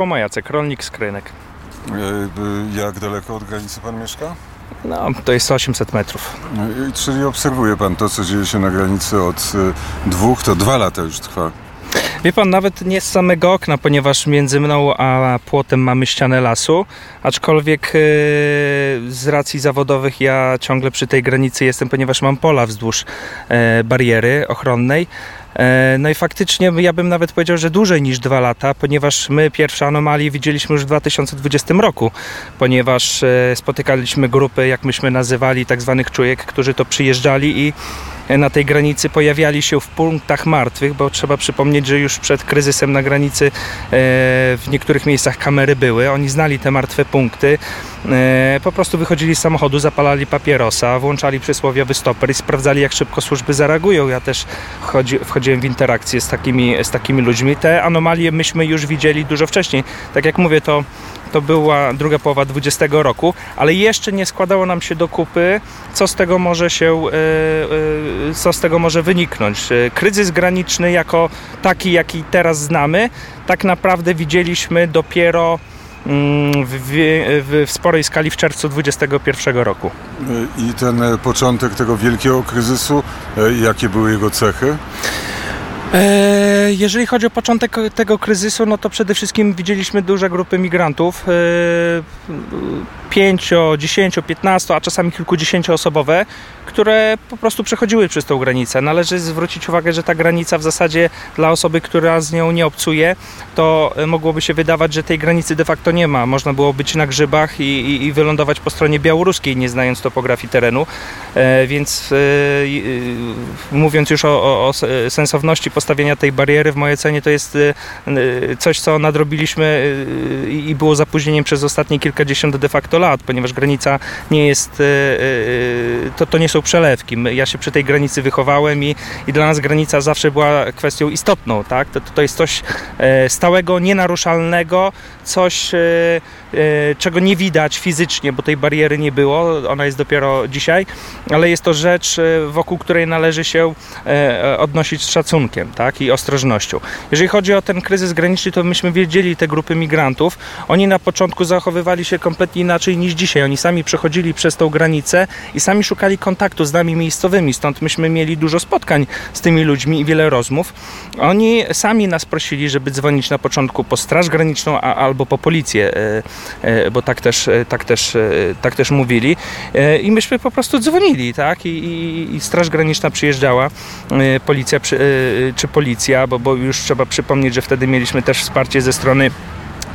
Chłomo Jacek, rolnik z Krynek. E, Jak daleko od granicy pan mieszka? No, to jest 800 metrów. No Czyli obserwuje pan to, co dzieje się na granicy od e, dwóch, to dwa lata już trwa. Wie pan, nawet nie z samego okna, ponieważ między mną a płotem mamy ścianę lasu, aczkolwiek e, z racji zawodowych ja ciągle przy tej granicy jestem, ponieważ mam pola wzdłuż bariery ochronnej. E, No i faktycznie ja bym nawet powiedział, że dłużej niż dwa lata, ponieważ my pierwsze anomalie widzieliśmy już w 2020 roku, ponieważ e, spotykaliśmy grupy, jak myśmy nazywali, tak zwanych czujek, którzy to przyjeżdżali i na tej granicy pojawiali się w punktach martwych, bo trzeba przypomnieć, że już przed kryzysem na granicy e, w niektórych miejscach kamery były. Oni znali te martwe punkty. E, Po prostu wychodzili z samochodu, zapalali papierosa, włączali przysłowiowy stoper i sprawdzali, jak szybko służby zareagują. Ja też wchodzi, wchodziłem w interakcję z takimi, z takimi ludźmi. Te anomalie myśmy już widzieli dużo wcześniej. Tak jak mówię, to to była druga połowa 20 roku, ale jeszcze nie składało nam się do kupy, co z tego może się, e, e, co z tego może wyniknąć. E, Kryzys graniczny jako taki, jaki teraz znamy, tak naprawdę widzieliśmy dopiero mm, w, w, w sporej skali w czerwcu 2021 roku. I ten początek tego wielkiego kryzysu, jakie były jego cechy? E, Jeżeli chodzi o początek tego kryzysu, no to przede wszystkim widzieliśmy duże grupy migrantów, e, 5, 10, 15, a czasami kilkudziesięcioosobowe, które po prostu przechodziły przez tą granicę. Należy zwrócić uwagę, że ta granica w zasadzie dla osoby, która z nią nie obcuje, to e, mogłoby się wydawać, że tej granicy de facto nie ma. Można było być na grzybach i, i, i wylądować po stronie białoruskiej, nie znając topografii terenu. E, więc mówiąc już o, o, o sensowności postawienia tej bariery, w mojej ocenie to jest e, e, coś, co nadrobiliśmy e, i było zapóźnieniem przez ostatnie kilkadziesiąt de facto lat, ponieważ granica nie jest, to, to nie są przelewki. Ja się przy tej granicy wychowałem i, i dla nas granica zawsze była kwestią istotną, tak? To, to jest coś e, stałego, nienaruszalnego, coś, e, e, czego nie widać fizycznie, bo tej bariery nie było, ona jest dopiero dzisiaj, ale jest to rzecz, wokół której należy się odnosić z szacunkiem tak? i ostrożnością. Jeżeli chodzi o ten kryzys graniczny, to myśmy wiedzieli te grupy migrantów. Oni na początku zachowywali się kompletnie inaczej niż dzisiaj. Oni sami przechodzili przez tą granicę i sami szukali kontaktu z nami miejscowymi, stąd myśmy mieli dużo spotkań z tymi ludźmi i wiele rozmów. Oni sami nas prosili, żeby dzwonić na początku po Straż Graniczną a, albo po policję, e, e, bo tak też, e, tak też, tak też mówili. I myśmy po prostu dzwonili, tak? I, i, i Straż Graniczna przyjeżdżała, policja przy, czy policja, bo, bo już trzeba przypomnieć, że wtedy mieliśmy też wsparcie ze strony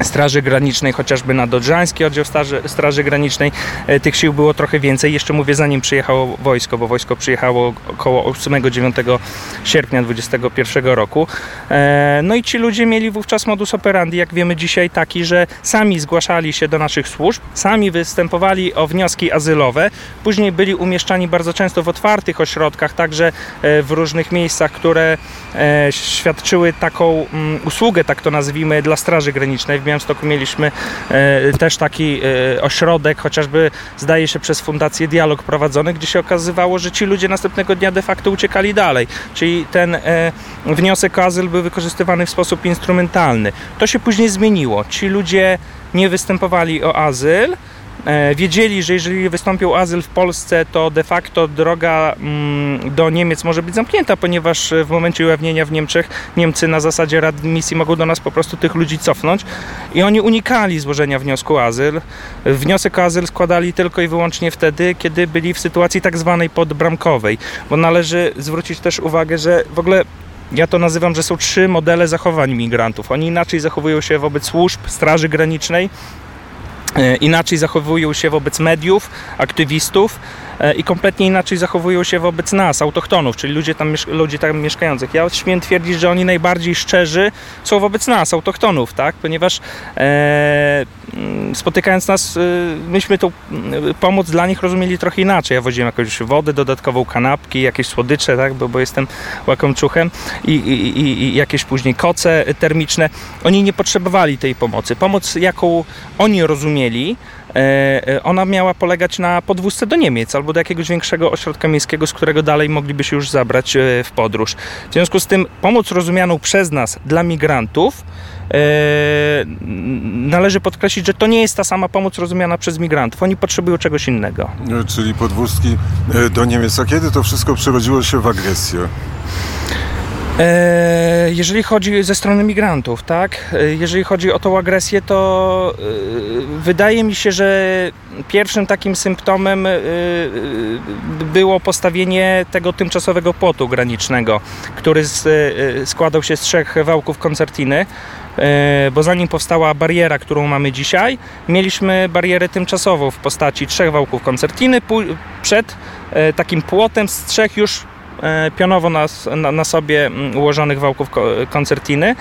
Straży Granicznej, chociażby na Dodrzański oddział Straży, Straży Granicznej. E, Tych sił było trochę więcej. Jeszcze mówię, zanim przyjechało wojsko, bo wojsko przyjechało około 8-9 sierpnia 2021 roku. E, No i ci ludzie mieli wówczas modus operandi, jak wiemy dzisiaj, taki, że sami zgłaszali się do naszych służb, sami występowali o wnioski azylowe, później byli umieszczani bardzo często w otwartych ośrodkach, także e, w różnych miejscach, które świadczyły taką mm, usługę, tak to nazwijmy, dla Straży Granicznej. Białymstoku mieliśmy e, też taki e, ośrodek, chociażby zdaje się przez Fundację Dialog prowadzony, gdzie się okazywało, że ci ludzie następnego dnia de facto uciekali dalej. Czyli ten e, wniosek o azyl był wykorzystywany w sposób instrumentalny. To się później zmieniło. Ci ludzie nie występowali o azyl, wiedzieli, że jeżeli wystąpią azyl w Polsce, to de facto droga mm, do Niemiec może być zamknięta, ponieważ e, w momencie ujawnienia w Niemczech Niemcy na zasadzie readmisji mogą do nas po prostu tych ludzi cofnąć i oni unikali złożenia wniosku o azyl. Wniosek o azyl składali tylko i wyłącznie wtedy, kiedy byli w sytuacji tak zwanej podbramkowej, bo należy zwrócić też uwagę, że w ogóle ja to nazywam, że są trzy modele zachowań migrantów. Oni inaczej zachowują się wobec służb, Straży Granicznej, E, inaczej zachowują się wobec mediów, aktywistów e, i kompletnie inaczej zachowują się wobec nas, autochtonów, czyli ludzie tam, ludzi tam mieszkających. Ja śmiem twierdzić, że oni najbardziej szczerzy są wobec nas, autochtonów, tak? ponieważ e, spotykając nas, e, myśmy tą mm, pomoc dla nich rozumieli trochę inaczej. Ja woziłem jakąś wodę, dodatkową kanapki, jakieś słodycze, tak? bo, bo jestem łakomczuchem i, i, i, i jakieś później koce termiczne. Oni nie potrzebowali tej pomocy. Pomoc, jaką oni rozumieli, ona miała polegać na podwózce do Niemiec albo do jakiegoś większego ośrodka miejskiego, z którego dalej mogliby się już zabrać e, w podróż. W związku z tym pomoc rozumianą przez nas dla migrantów e, należy podkreślić, że to nie jest ta sama pomoc rozumiana przez migrantów. Oni potrzebują czegoś innego. E, Czyli podwózki e, do Niemiec. A kiedy to wszystko przerodziło się w agresję? E, Jeżeli chodzi ze strony migrantów, tak? E, Jeżeli chodzi o tą agresję, to e, wydaje mi się, że pierwszym takim symptomem było postawienie tego tymczasowego płotu granicznego, który składał się z trzech wałków koncertiny. Bo zanim powstała bariera, którą mamy dzisiaj, mieliśmy barierę tymczasową w postaci trzech wałków koncertiny przed takim płotem z trzech już pionowo na, na, na sobie mm, ułożonych wałków ko- koncertiny.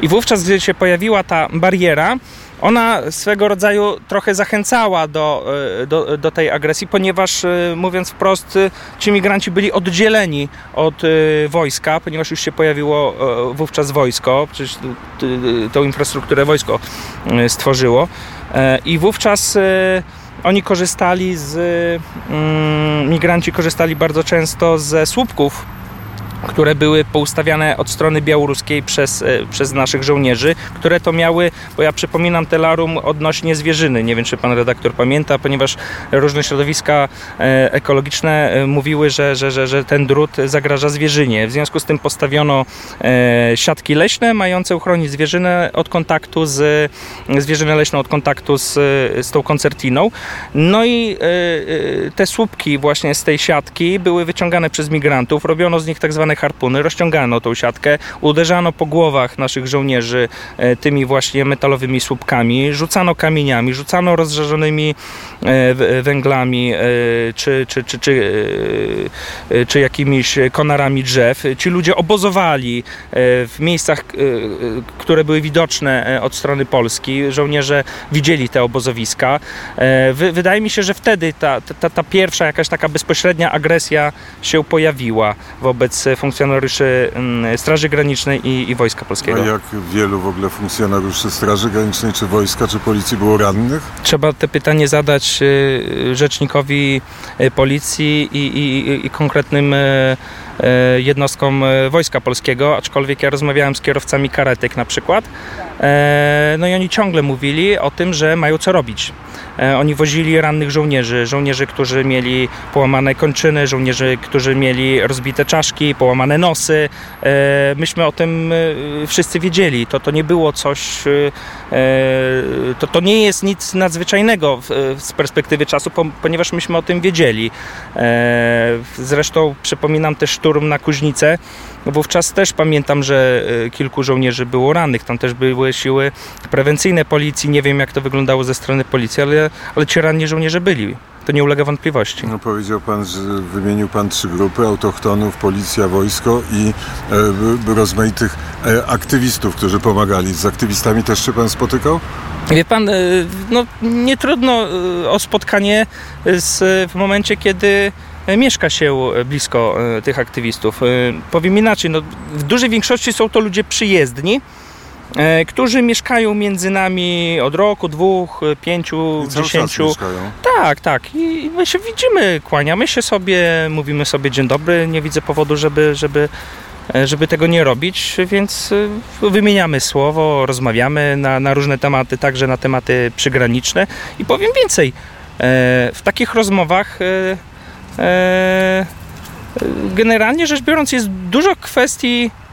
I wówczas, gdy się pojawiła ta bariera, ona swego rodzaju trochę zachęcała do, e, do, do tej agresji, ponieważ e, mówiąc wprost, e, ci migranci byli oddzieleni od e, wojska, ponieważ już się pojawiło e, wówczas wojsko, przecież tą infrastrukturę wojsko e, stworzyło. E, i wówczas e, oni korzystali z, mm, migranci korzystali bardzo często ze słupków, które były poustawiane od strony białoruskiej przez, e, przez naszych żołnierzy, które to miały, bo ja przypominam telarum odnośnie zwierzyny, nie wiem czy pan redaktor pamięta, ponieważ różne środowiska e, ekologiczne e, mówiły, że, że, że, że ten drut zagraża zwierzynie. W związku z tym postawiono siatki leśne mające uchronić zwierzynę od kontaktu z zwierzynę leśną od kontaktu z, z tą koncertiną. No i te słupki właśnie z tej siatki były wyciągane przez migrantów, robiono z nich tak zwane harpuny, rozciągano tą siatkę, uderzano po głowach naszych żołnierzy e, tymi właśnie metalowymi słupkami, rzucano kamieniami, rzucano rozżarzonymi e, w- węglami e, czy, czy, czy, czy, e, e, czy jakimiś konarami drzew. Ci ludzie obozowali e, w miejscach, e, e, które były widoczne e, od strony Polski. Żołnierze widzieli te obozowiska. E, wy- Wydaje mi się, że wtedy ta, ta, ta pierwsza jakaś taka bezpośrednia agresja się pojawiła wobec funkcjonariuszy mm, Straży Granicznej i, i Wojska A Polskiego. jak wielu w ogóle funkcjonariuszy Straży Granicznej, czy wojska, czy policji było rannych? Trzeba te pytanie zadać y, rzecznikowi y, policji i, i, i konkretnym y, jednostkom Wojska Polskiego, aczkolwiek ja rozmawiałem z kierowcami karetek na przykład, e, no i oni ciągle mówili o tym, że mają co robić. E, Oni wozili rannych żołnierzy, żołnierzy, którzy mieli połamane kończyny, żołnierzy, którzy mieli rozbite czaszki, połamane nosy. E, Myśmy o tym e, wszyscy wiedzieli. To, to nie było coś, to, to nie jest nic nadzwyczajnego z perspektywy czasu, po- ponieważ myśmy o tym wiedzieli. Zresztą przypominam też szturm na Kuźnicę. Wówczas też pamiętam, że kilku żołnierzy było rannych. Tam też były siły prewencyjne policji. Nie wiem, jak to wyglądało ze strony policji, ale, ale ci ranni żołnierze byli. To nie ulega wątpliwości. No, powiedział pan, że wymienił pan trzy grupy, autochtonów, policja, wojsko i e, rozmaitych e, aktywistów, którzy pomagali. Z aktywistami też się pan spotykał? Wie pan, y, no nie trudno y, o spotkanie z, w momencie, kiedy mieszka się blisko tych aktywistów. Powiem inaczej, no, w dużej większości są to ludzie przyjezdni, e, którzy mieszkają między nami od roku, dwóch, y, pięciu, I dziesięciu. Tak, tak. I my się widzimy, kłaniamy się sobie, mówimy sobie dzień dobry. Nie widzę powodu, żeby, żeby, e, żeby tego nie robić, więc e, wymieniamy słowo, rozmawiamy na, na różne tematy, także na tematy przygraniczne. I powiem więcej, e, w takich rozmowach e, e, generalnie rzecz biorąc jest dużo kwestii e,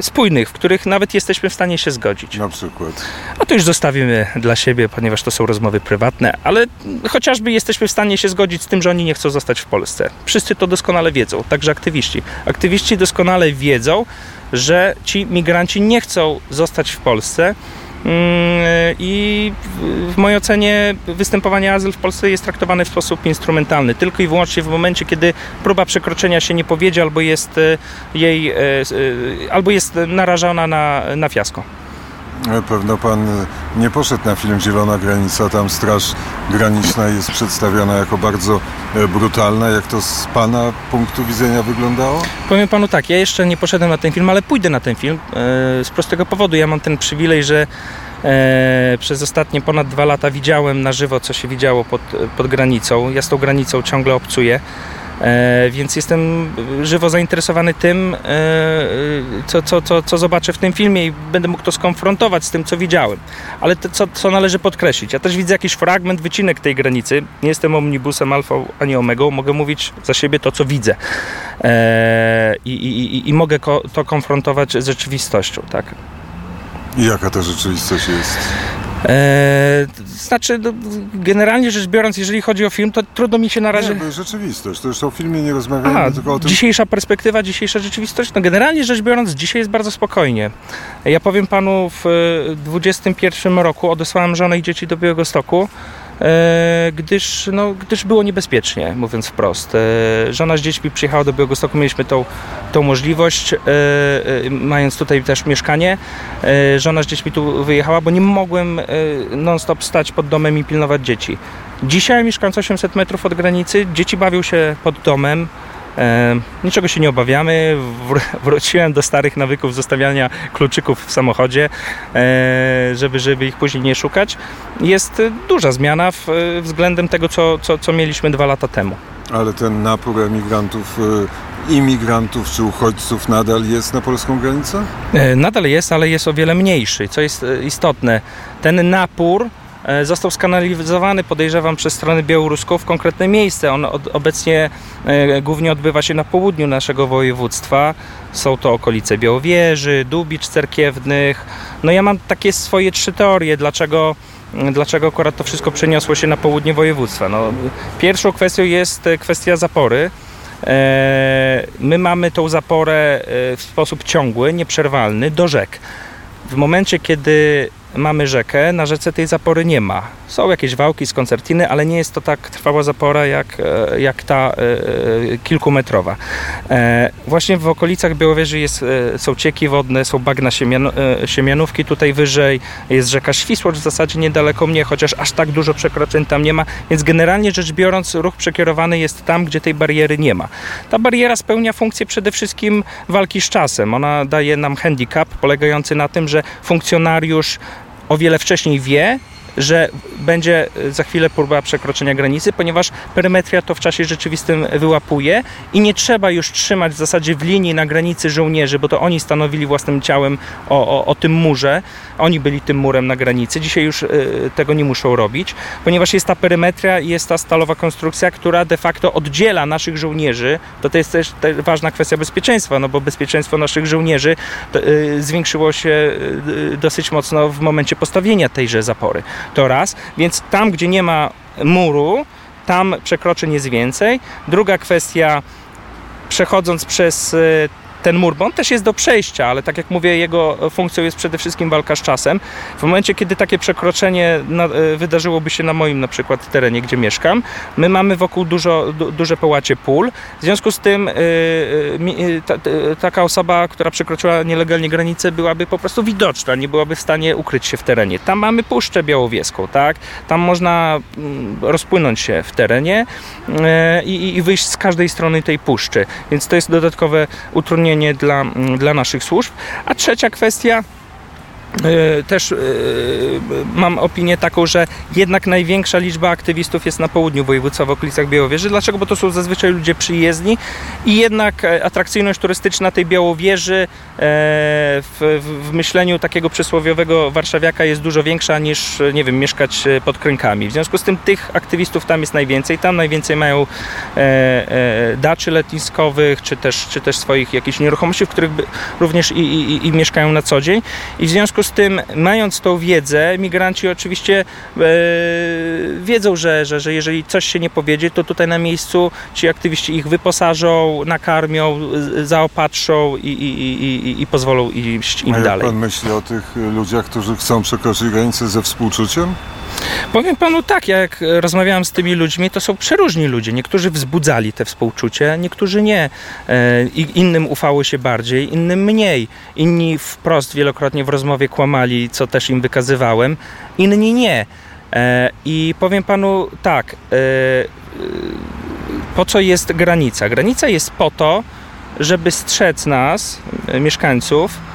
spójnych, w których nawet jesteśmy w stanie się zgodzić. Na przykład. No to już zostawimy dla siebie, ponieważ to są rozmowy prywatne, ale chociażby jesteśmy w stanie się zgodzić z tym, że oni nie chcą zostać w Polsce. Wszyscy to doskonale wiedzą, także aktywiści. Aktywiści doskonale wiedzą, że ci migranci nie chcą zostać w Polsce. Mm, I w- mojej ocenie występowanie azyl w Polsce jest traktowane w sposób instrumentalny. Tylko i wyłącznie w momencie, kiedy próba przekroczenia się nie powiedzie, albo jest e, jej, e, e, albo jest narażona na, na fiasko. Pewno pan nie poszedł na film Zielona Granica. Tam Straż Graniczna jest przedstawiana jako bardzo e, brutalna. Jak to z pana punktu widzenia wyglądało? Powiem panu tak, ja jeszcze nie poszedłem na ten film, ale pójdę na ten film e, z prostego powodu. Ja mam ten przywilej, że E, przez ostatnie ponad dwa lata widziałem na żywo, co się widziało pod, pod granicą. Ja z tą granicą ciągle obcuję. E, więc jestem żywo zainteresowany tym, e, co, co, co, co zobaczę w tym filmie i będę mógł to skonfrontować z tym, co widziałem. Ale to, co, co należy podkreślić, ja też widzę jakiś fragment, wycinek tej granicy. Nie jestem omnibusem alfa ani omegą, mogę mówić za siebie to, co widzę. E, I, i, i mogę ko, to konfrontować z rzeczywistością, tak? I jaka ta rzeczywistość jest? Eee, znaczy, no, generalnie rzecz biorąc, jeżeli chodzi o film, to trudno mi się na razie. Nie, rzeczywistość. To już o filmie nie rozmawiamy, Aha, tylko o tym. Dzisiejsza perspektywa, dzisiejsza rzeczywistość. No, generalnie rzecz biorąc, dzisiaj jest bardzo spokojnie. Ja powiem panu, w 2021 roku odesłałem żonę i dzieci do Białego Stoku. E, gdyż, no, gdyż było niebezpiecznie, mówiąc wprost. E, żona z dziećmi przyjechała do Białegostoku, mieliśmy tą, tą możliwość, e, mając tutaj też mieszkanie. Żona z dziećmi tu wyjechała, bo nie mogłem non-stop stać pod domem i pilnować dzieci. Dzisiaj mieszkam 800 metrów od granicy, dzieci bawią się pod domem, niczego się nie obawiamy. Wróciłem do starych nawyków zostawiania kluczyków w samochodzie, e, żeby, żeby ich później nie szukać. Jest duża zmiana w, względem tego, co, co, co mieliśmy dwa lata temu. Ale ten napór emigrantów e, imigrantów czy uchodźców nadal jest na polską granicę? Nadal jest, ale jest o wiele mniejszy, co jest istotne. Ten napór E, został skanalizowany, podejrzewam, przez stronę białoruską w konkretne miejsce. On obecnie e, głównie odbywa się na południu naszego województwa. Są to okolice Białowieży, Dubicz Cerkiewnych. No ja mam takie swoje trzy teorie, dlaczego dlaczego akurat to wszystko przeniosło się na południe województwa. No, pierwszą kwestią jest e, kwestia zapory. My mamy tą zaporę w sposób ciągły, nieprzerwalny do rzek. W momencie, kiedy mamy rzekę, na rzece tej zapory nie ma. Są jakieś wałki z koncertiny, ale nie jest to tak trwała zapora jak, e, jak ta e, e, kilkumetrowa. Właśnie w okolicach Białowieży jest, są cieki wodne, są bagna siemian, siemianówki tutaj wyżej, jest rzeka Świsłocz w zasadzie niedaleko mnie, chociaż aż tak dużo przekroczeń tam nie ma, więc generalnie rzecz biorąc ruch przekierowany jest tam, gdzie tej bariery nie ma. Ta bariera spełnia funkcję przede wszystkim walki z czasem. Ona daje nam handicap polegający na tym, że funkcjonariusz o wiele wcześniej wie, że będzie za chwilę próba przekroczenia granicy, ponieważ perymetria to w czasie rzeczywistym wyłapuje i nie trzeba już trzymać w zasadzie w linii na granicy żołnierzy, bo to oni stanowili własnym ciałem o, o, o tym murze, oni byli tym murem na granicy. Dzisiaj już y, tego nie muszą robić, ponieważ jest ta perymetria i jest ta stalowa konstrukcja, która de facto oddziela naszych żołnierzy. To, to jest też ważna kwestia bezpieczeństwa, no bo bezpieczeństwo naszych żołnierzy to, y, zwiększyło się y, dosyć mocno w momencie postawienia tejże zapory. To raz, więc tam, gdzie nie ma muru, tam przekroczeń jest więcej. Druga kwestia, przechodząc przez ten mur, bo on też jest do przejścia, ale tak jak mówię, jego funkcją jest przede wszystkim walka z czasem. W momencie, kiedy takie przekroczenie na, e, wydarzyłoby się na moim na przykład terenie, gdzie mieszkam, my mamy wokół dużo, du, duże połacie pól. W związku z tym yy, ta, taka osoba, która przekroczyła nielegalnie granicę, byłaby po prostu widoczna, nie byłaby w stanie ukryć się w terenie. Tam mamy Puszczę Białowieską, tak? Tam można mm, rozpłynąć się w terenie i, i wyjść z każdej strony tej puszczy. Więc to jest dodatkowe utrudnienie dla, mm, dla naszych służb. A trzecia kwestia też e, mam opinię taką, że jednak największa liczba aktywistów jest na południu województwa, w okolicach Białowieży. Dlaczego? Bo to są zazwyczaj ludzie przyjezdni i jednak e, atrakcyjność turystyczna tej Białowieży w, w myśleniu takiego przysłowiowego warszawiaka jest dużo większa niż, nie wiem, mieszkać pod krękami. W związku z tym tych aktywistów tam jest najwięcej. Tam najwięcej mają daczy letniskowych, czy też, czy też swoich jakichś nieruchomości, w których również i, i, i mieszkają na co dzień. I w związku związku z tym, mając tą wiedzę, migranci oczywiście e, wiedzą, że, że, że jeżeli coś się nie powiedzie, to tutaj na miejscu ci aktywiści ich wyposażą, nakarmią, zaopatrzą i, i, i, i pozwolą iść im A jak dalej. pan myśli o tych ludziach, którzy chcą przekroczyć granicę ze współczuciem? Powiem panu tak, jak rozmawiałem z tymi ludźmi, to są przeróżni ludzie. Niektórzy wzbudzali te współczucie, niektórzy nie. E, innym ufało się bardziej, innym mniej. Inni wprost wielokrotnie w rozmowie kłamali, co też im wykazywałem, inni nie. E, I powiem panu tak, e, po co jest granica? Granica jest po to, żeby strzec nas, mieszkańców,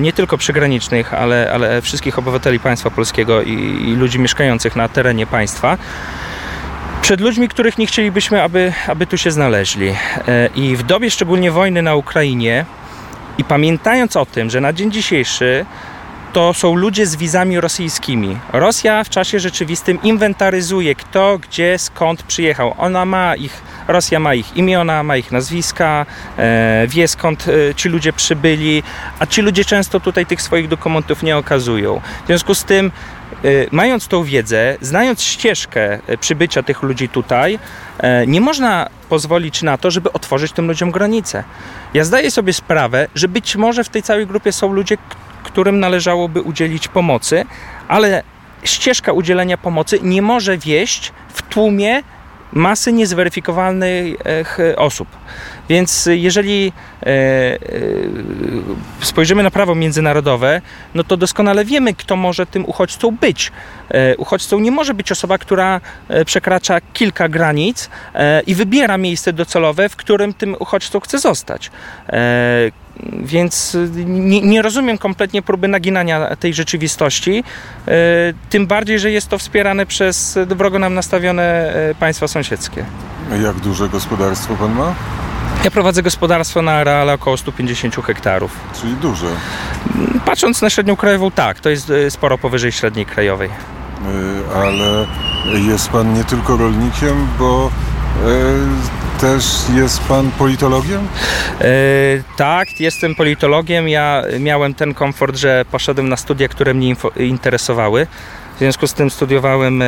nie tylko przygranicznych, ale, ale wszystkich obywateli państwa polskiego i, i ludzi mieszkających na terenie państwa przed ludźmi, których nie chcielibyśmy, aby, aby tu się znaleźli. E, I w dobie szczególnie wojny na Ukrainie i pamiętając o tym, że na dzień dzisiejszy to są ludzie z wizami rosyjskimi. Rosja w czasie rzeczywistym inwentaryzuje kto, gdzie, skąd przyjechał. Ona ma ich, Rosja ma ich imiona, ma ich nazwiska, e, wie skąd e, ci ludzie przybyli, a ci ludzie często tutaj tych swoich dokumentów nie okazują. W związku z tym e, mając tą wiedzę, znając ścieżkę e, przybycia tych ludzi tutaj, e, nie można pozwolić na to, żeby otworzyć tym ludziom granice. Ja zdaję sobie sprawę, że być może w tej całej grupie są ludzie, którym należałoby udzielić pomocy, ale ścieżka udzielenia pomocy nie może wieść w tłumie masy niezweryfikowanych osób. Więc jeżeli e, e, spojrzymy na prawo międzynarodowe, no to doskonale wiemy, kto może tym uchodźcą być. E, uchodźcą nie może być osoba, która przekracza kilka granic i wybiera miejsce docelowe, w którym tym uchodźcą chce zostać. Więc nie, nie, rozumiem kompletnie próby naginania tej rzeczywistości, tym bardziej, że jest to wspierane przez wrogo nam nastawione państwa sąsiedzkie. Jak duże gospodarstwo pan ma? Ja prowadzę gospodarstwo na areale około 150 hektarów. Czyli duże. Patrząc na średnią krajową, tak, to jest sporo powyżej średniej krajowej. Ale jest pan nie tylko rolnikiem, bo też jest pan politologiem? E, tak, jestem politologiem. Ja miałem ten komfort, że poszedłem na studia, które mnie interesowały. W związku z tym studiowałem e,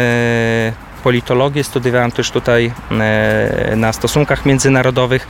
politologię, studiowałem też tutaj e, na stosunkach międzynarodowych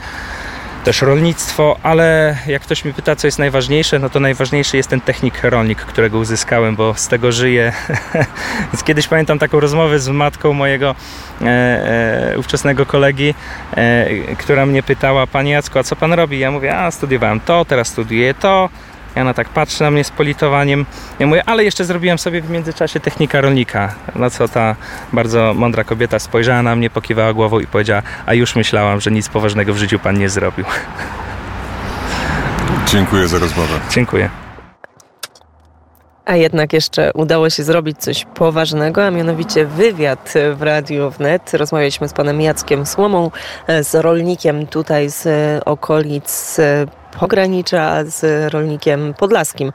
też rolnictwo, ale jak ktoś mi pyta, co jest najważniejsze, no to najważniejszy jest ten technik rolnik, którego uzyskałem, bo z tego żyję. Więc kiedyś pamiętam taką rozmowę z matką mojego e, e, ówczesnego kolegi, e, która mnie pytała, Panie Jacku, a co Pan robi? Ja mówię, a studiowałem to, teraz studiuję to, i ona tak patrzy na mnie z politowaniem. Ja mówię, ale jeszcze zrobiłem sobie w międzyczasie technika rolnika. Na co ta bardzo mądra kobieta spojrzała na mnie, pokiwała głową i powiedziała, a już myślałam, że nic poważnego w życiu pan nie zrobił. Dziękuję za rozmowę. Dziękuję. A jednak jeszcze udało się zrobić coś poważnego, a mianowicie wywiad w Radiu Wnet. Rozmawialiśmy z panem Jackiem Słomą, z rolnikiem tutaj z okolic pogranicza z rolnikiem podlaskim.